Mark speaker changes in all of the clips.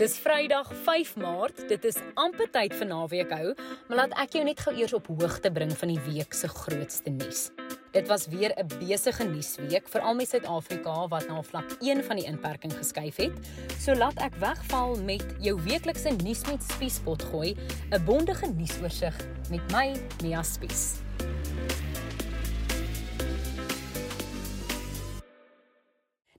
Speaker 1: Dis Vrydag 5 Maart. Dit is amper tyd vir naweek hou, maar laat ek jou net gou eers op hoogte bring van die week se grootste nuus. Dit was weer 'n besige nuusweek vir al my Suid-Afrika wat na vlak 1 van die inperking geskuif het. So laat ek wegval met jou weeklikse nuus met Spiespot gooi, 'n bondige nuusoorseig met my Mia Spies.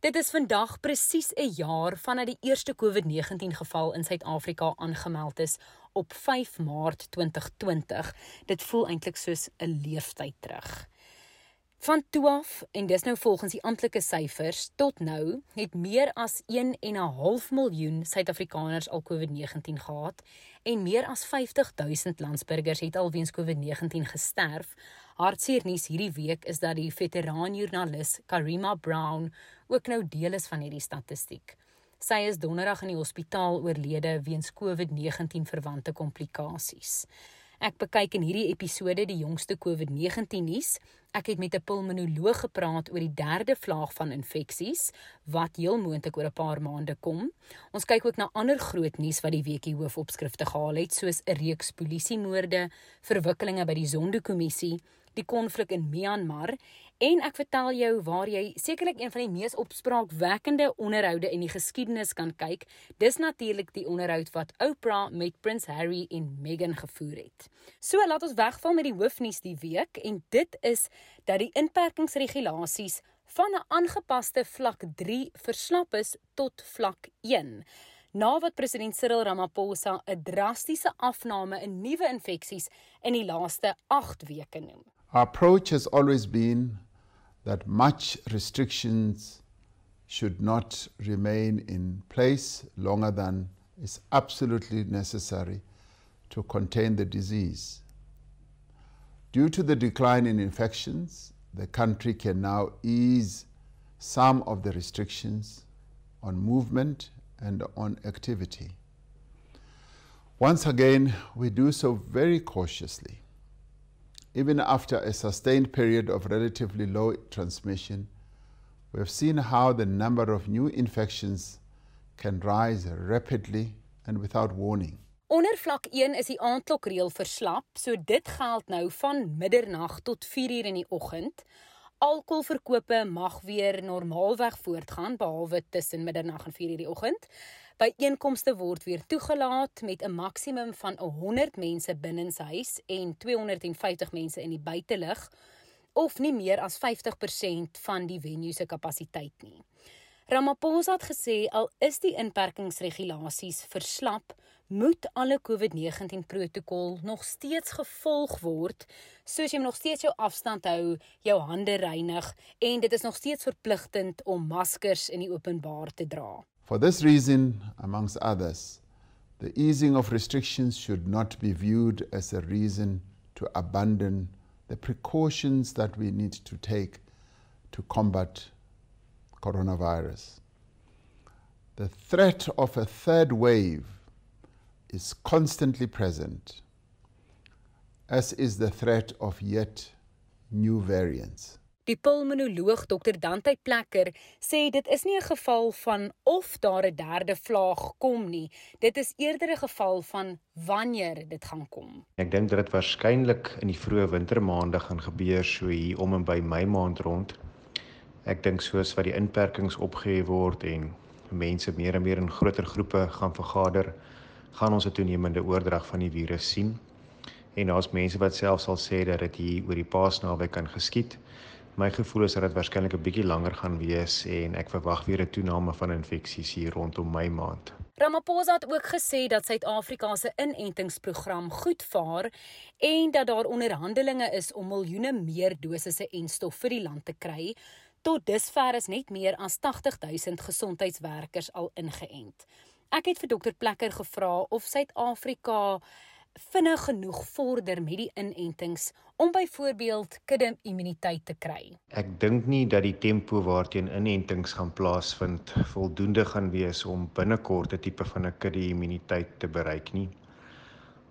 Speaker 1: Dit is vandag presies 'n jaar vanaf die eerste COVID-19 geval in Suid-Afrika aangemeld is op 5 Maart 2020. Dit voel eintlik soos 'n leeftyd terug. Van toe af en dis nou volgens die amptelike syfers tot nou het meer as 1 en 'n half miljoen Suid-Afrikaners al COVID-19 gehad en meer as 50 000 landsburgers het al weens COVID-19 gesterf. Hartseer nuus hierdie week is dat die veteraan joernalis Karima Brown ook nou deel is van hierdie statistiek. Sy is donderdag in die hospitaal oorlede weens COVID-19 verwante komplikasies. Ek bekyk in hierdie episode die jongste COVID-19 nuus. Ek het met 'n pulmonoloog gepraat oor die derde vlaag van infeksies wat heel moontlik oor 'n paar maande kom. Ons kyk ook na ander groot nuus wat die weekie hoofopskrifte gehaal het, soos 'n reeks polisiemoorde, verwikkelinge by die Zondo-kommissie, die konflik in Myanmar en ek vertel jou waar jy sekerlik een van die mees opspraakwekkende onderhoude in die geskiedenis kan kyk. Dis natuurlik die onderhoud wat Oprah met Prins Harry en Meghan gevoer het. So laat ons wegval met die hoofnuus die week en dit is dat die inperkingsregulasies van 'n aangepaste vlak 3 verslap is tot vlak 1 na wat president Cyril Ramaphosa 'n drastiese afname in nuwe infeksies in die laaste 8 weke noem.
Speaker 2: Our approach has always been that much restrictions should not remain in place longer than is absolutely necessary to contain the disease. Due to the decline in infections, the country can now ease some of the restrictions on movement and on activity. Once again, we do so very cautiously even after a sustained period of relatively low transmission, we have seen how the number of new infections can rise rapidly and without warning.
Speaker 1: Onder vlak 1 is die aandklokreël verslap, so dit geld nou van middernag tot 4uur in die oggend. Alkoholverkope mag weer normaalweg voortgaan behalwe tussen middernag en 4uur die oggend. Byeenkomste word weer toegelaat met 'n maksimum van 100 mense binnenshuis en 250 mense in die buitelug of nie meer as 50% van die venue se kapasiteit nie. Ramaphosa het gesê al is die inperkingsregulasies verslap, moet alle COVID-19 protokol nog steeds gevolg word, soos jy nog steeds jou afstand hou, jou hande reinig en dit is nog steeds verpligtend om maskers in die openbaar te dra.
Speaker 2: For this reason, amongst others, the easing of restrictions should not be viewed as a reason to abandon the precautions that we need to take to combat coronavirus. The threat of a third wave is constantly present, as is the threat of yet new variants.
Speaker 1: Die pulmonoloog Dr Dante Plekker sê dit is nie 'n geval van of daar 'n derde vlaag kom nie. Dit is eerder 'n geval van wanneer dit gaan kom.
Speaker 3: Ek dink dat dit waarskynlik in die vroeë wintermaande gaan gebeur so hier om en by Mei maand rond. Ek dink soos wat die inperkings opgehef word en mense meer en meer in groter groepe gaan vergader, gaan ons 'n toenemende oordrag van die virus sien. En daar's mense wat selfs sal sê dat dit hier oor die Paasnaweek kan geskied. My gevoel is dat dit waarskynlik 'n bietjie langer gaan wees en ek verwag weer 'n toename van infeksies hier rondom my maand.
Speaker 1: Ramaphosa het ook gesê dat Suid-Afrika se inentingsprogram goed vaar en dat daar onderhandelinge is om miljoene meer dosisse en stof vir die land te kry. Tot dusver is net meer as 80 000 gesondheidswerkers al ingeënt. Ek het vir dokter Plekker gevra of Suid-Afrika vinnig genoeg vorder met die inentings om byvoorbeeld kudde immuniteit te kry.
Speaker 3: Ek dink nie dat die tempo waarteen inentings gaan plaasvind voldoende gaan wees om binnekort 'n tipe van 'n kudde immuniteit te bereik nie.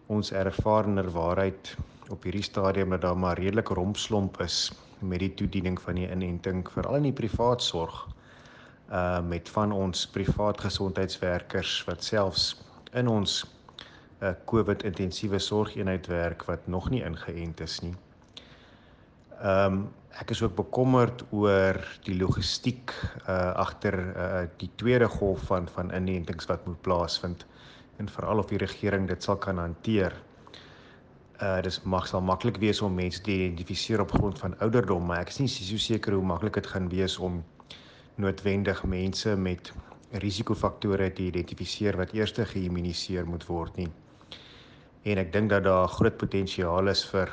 Speaker 3: Ons ervarener waarheid op hierdie stadium dat daar maar redelik rompslomp is met die toediening van die inenting veral in die privaat sorg uh met van ons privaat gesondheidswerkers wat selfs in ons uh, COVID intensiewe sorgeenheid werk wat nog nie ingeënt is nie. Ehm um, ek is ook bekommerd oor die logistiek uh agter uh die tweede golf van van inentings wat moet plaasvind en veral of die regering dit sal kan hanteer. Uh dis mag sal maklik wees om mense te identifiseer op grond van ouderdom, maar ek is nie so seker hoe maklik dit gaan wees om noodwendig mense met risikofaktore te identifiseer wat eers geïmmuniseer moet word nie. En ek dink dat daar groot potensiaal is vir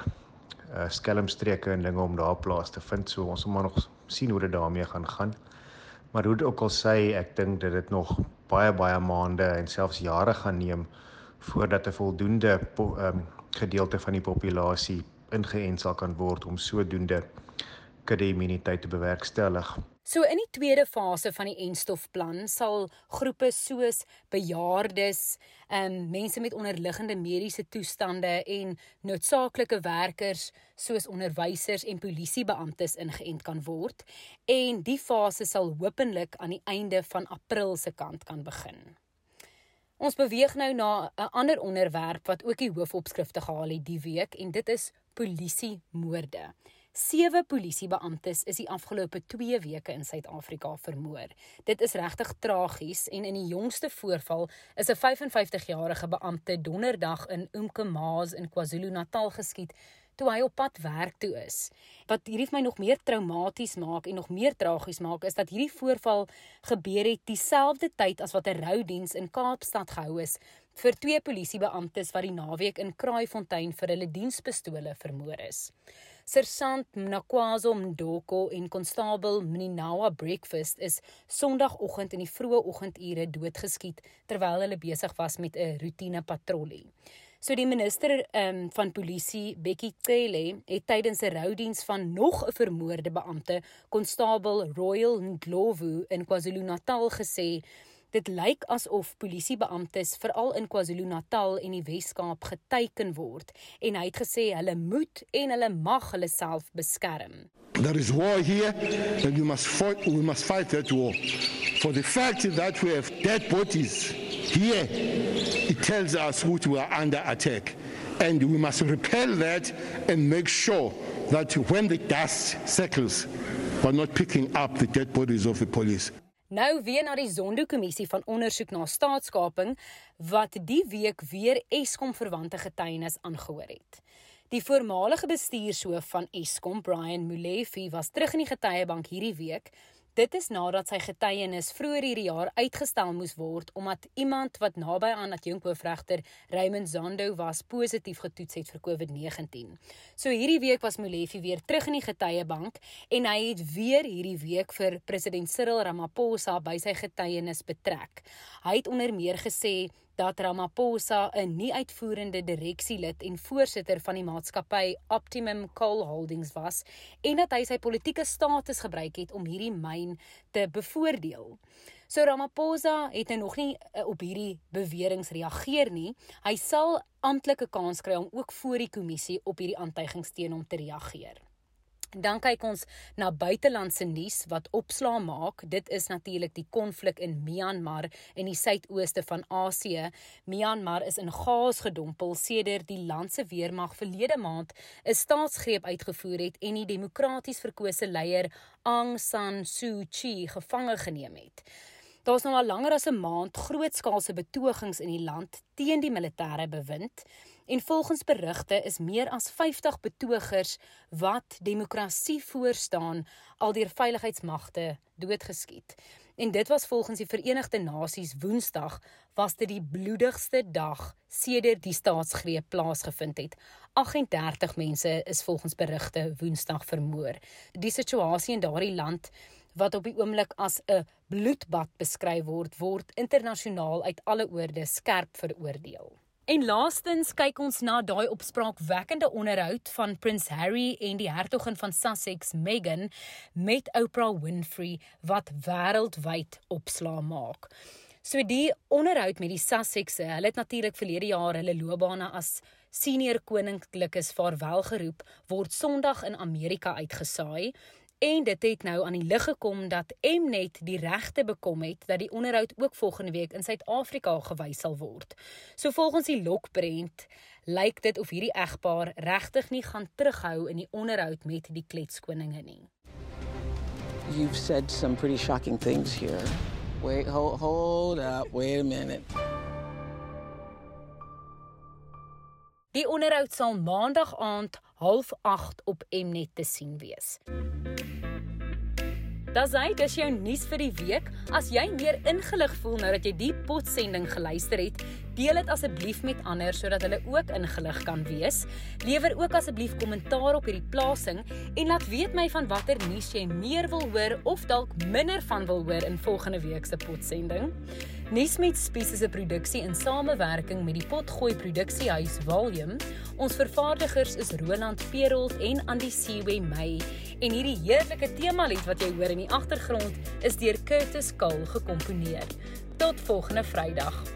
Speaker 3: uh skelmstreke en dinge om daar plaas te vind. So ons moet maar nog sien hoe dit daarmee gaan gaan. Maar hoe dit ook al sê, ek dink dat dit nog baie baie maande en selfs jare gaan neem voordat 'n voldoende ehm um, gedeelte van die populasie ingeënt sal kan word om sodoende kudde immuniteit te bewerkstellig.
Speaker 1: So in die tweede fase van die enstofplan sal groepe soos bejaardes, ehm um, mense met onderliggende mediese toestande en noodsaaklike werkers soos onderwysers en polisiebeamptes ingeënt kan word en die fase sal hopelik aan die einde van April se kant kan begin. Ons beweeg nou na 'n ander onderwerp wat ook die hoofopskrifte gehaal het die week en dit is polisie moorde. Sewe polisiebeamptes is die afgelope 2 weke in Suid-Afrika vermoor. Dit is regtig tragies en in die jongste voorval is 'n 55-jarige beampte donderdag in Umkomaas in KwaZulu-Natal geskiet toe hy op pad werk toe is. Wat hierdie vir my nog meer traumaties maak en nog meer tragies maak is dat hierdie voorval gebeur het dieselfde tyd as wat 'n roudiens in Kaapstad gehou is vir twee polisiebeamptes wat die naweek in Kraaifontein vir hulle dienspistole vermoor is. Sersant Mnakwazo Mdoko en konstabel Mninawa Breakfast is Sondagoggend in die vroeë oggendure doodgeskiet terwyl hulle besig was met 'n roetine patrollie. So die minister um, van polisie, Bekkie Cele, het tydens 'n roudiens van nog 'n vermoorde beampte, konstabel Royal Ndlovu in KwaZulu-Natal gesê Dit lyk asof polisiebeamptes veral in KwaZulu-Natal en die Wes-Kaap geteiken word en hy het gesê hulle moet en hulle mag hulle self beskerm.
Speaker 4: There is war here and we must fight we must fight that war. For the fact that we have dead bodies here it tells us what we are under attack and we must repel that and make sure that when the dust settles we're not picking up the dead bodies of the police.
Speaker 1: Nou weer na die Zondo-kommissie van ondersoek na staatskaping wat die week weer Eskom verwante getuienis aangehoor het. Die voormalige bestuurshoof van Eskom, Brian Molefe, was terug in die getuiebank hierdie week Dit is nadat sy getuienis vroeër hierdie jaar uitgestel moes word omdat iemand wat naby aan dat jonkhoofregter Raymond Zondo was positief getoets het vir COVID-19. So hierdie week was Molefe weer terug in die getuiebank en hy het weer hierdie week vir president Cyril Ramaphosa by sy getuienis betrek. Hy het onder meer gesê dat Ramaphosa 'n nie uitvoerende direksielid en voorsitter van die maatskappy Optimum Coal Holdings was en dat hy sy politieke status gebruik het om hierdie myn te bevoordeel. So Ramaphosa het nou nog nie uh, op hierdie beweringe reageer nie. Hy sal amptelike kans kry om ook voor die kommissie op hierdie aantuigings teen hom te reageer. Dan kyk ons na buitelandse nuus wat opslaa maak. Dit is natuurlik die konflik in Myanmar in die suidooste van Asië. Myanmar is in chaos gedompel sedert die land se weermag verlede maand 'n staatsgreep uitgevoer het en die demokraties verkose leier Aung San Suu Kyi gevange geneem het. Daar's nou al langer as 'n maand grootskaalse betogings in die land teen die militêre bewind. En volgens berigte is meer as 50 betogers wat demokrasie voorstaan al deur veiligheidsmagte doodgeskiet. En dit was volgens die Verenigde Nasies Woensdag was dit die bloedigste dag sedert die staatsgreep plaasgevind het. 38 mense is volgens berigte Woensdag vermoor. Die situasie in daardie land wat op die oomblik as 'n bloedbad beskryf word, word internasionaal uit alle oorde skerp veroordeel. En laastens kyk ons na daai opspraakwekkende onderhoud van Prins Harry en die hertogin van Sussex, Meghan, met Oprah Winfrey wat wêreldwyd opslaa maak. So die onderhoud met die Sussexe, hulle het natuurlik verlede jaar hulle loopbane as senior koninklikes vaarwel geroep, word Sondag in Amerika uitgesaai En dit het nou aan die lig gekom dat Mnet die regte bekom het dat die onderhoud ook volgende week in Suid-Afrika gewys sal word. So volgens die lokbrand lyk dit of hierdie egpaar regtig nie gaan terughou in die onderhoud met die kletskoninge nie.
Speaker 5: You've said some pretty shocking things here. Wait, hold, hold up, wait a minute.
Speaker 1: Die onderhoud sal maandag aand 08:30 op Mnet te sien wees. Das hy, dis jou nuus vir die week. As jy meer ingelig voel nou dat jy die potsending geluister het, deel dit asseblief met ander sodat hulle ook ingelig kan wees. Lewer ook asseblief kommentaar op hierdie plasing en laat weet my van watter nuus jy meer wil hoor of dalk minder van wil hoor in volgende week se potsending. Nuus met Spies is 'n produksie in samewerking met die Potgooi Produksiehuis Volume. Ons vervaardigers is Roland Perolt en Andy Siwe May en hierdie heerlike temalied wat jy hoor in die agtergrond is deur Curtis Kahl gekomponeer. Tot volgende Vrydag.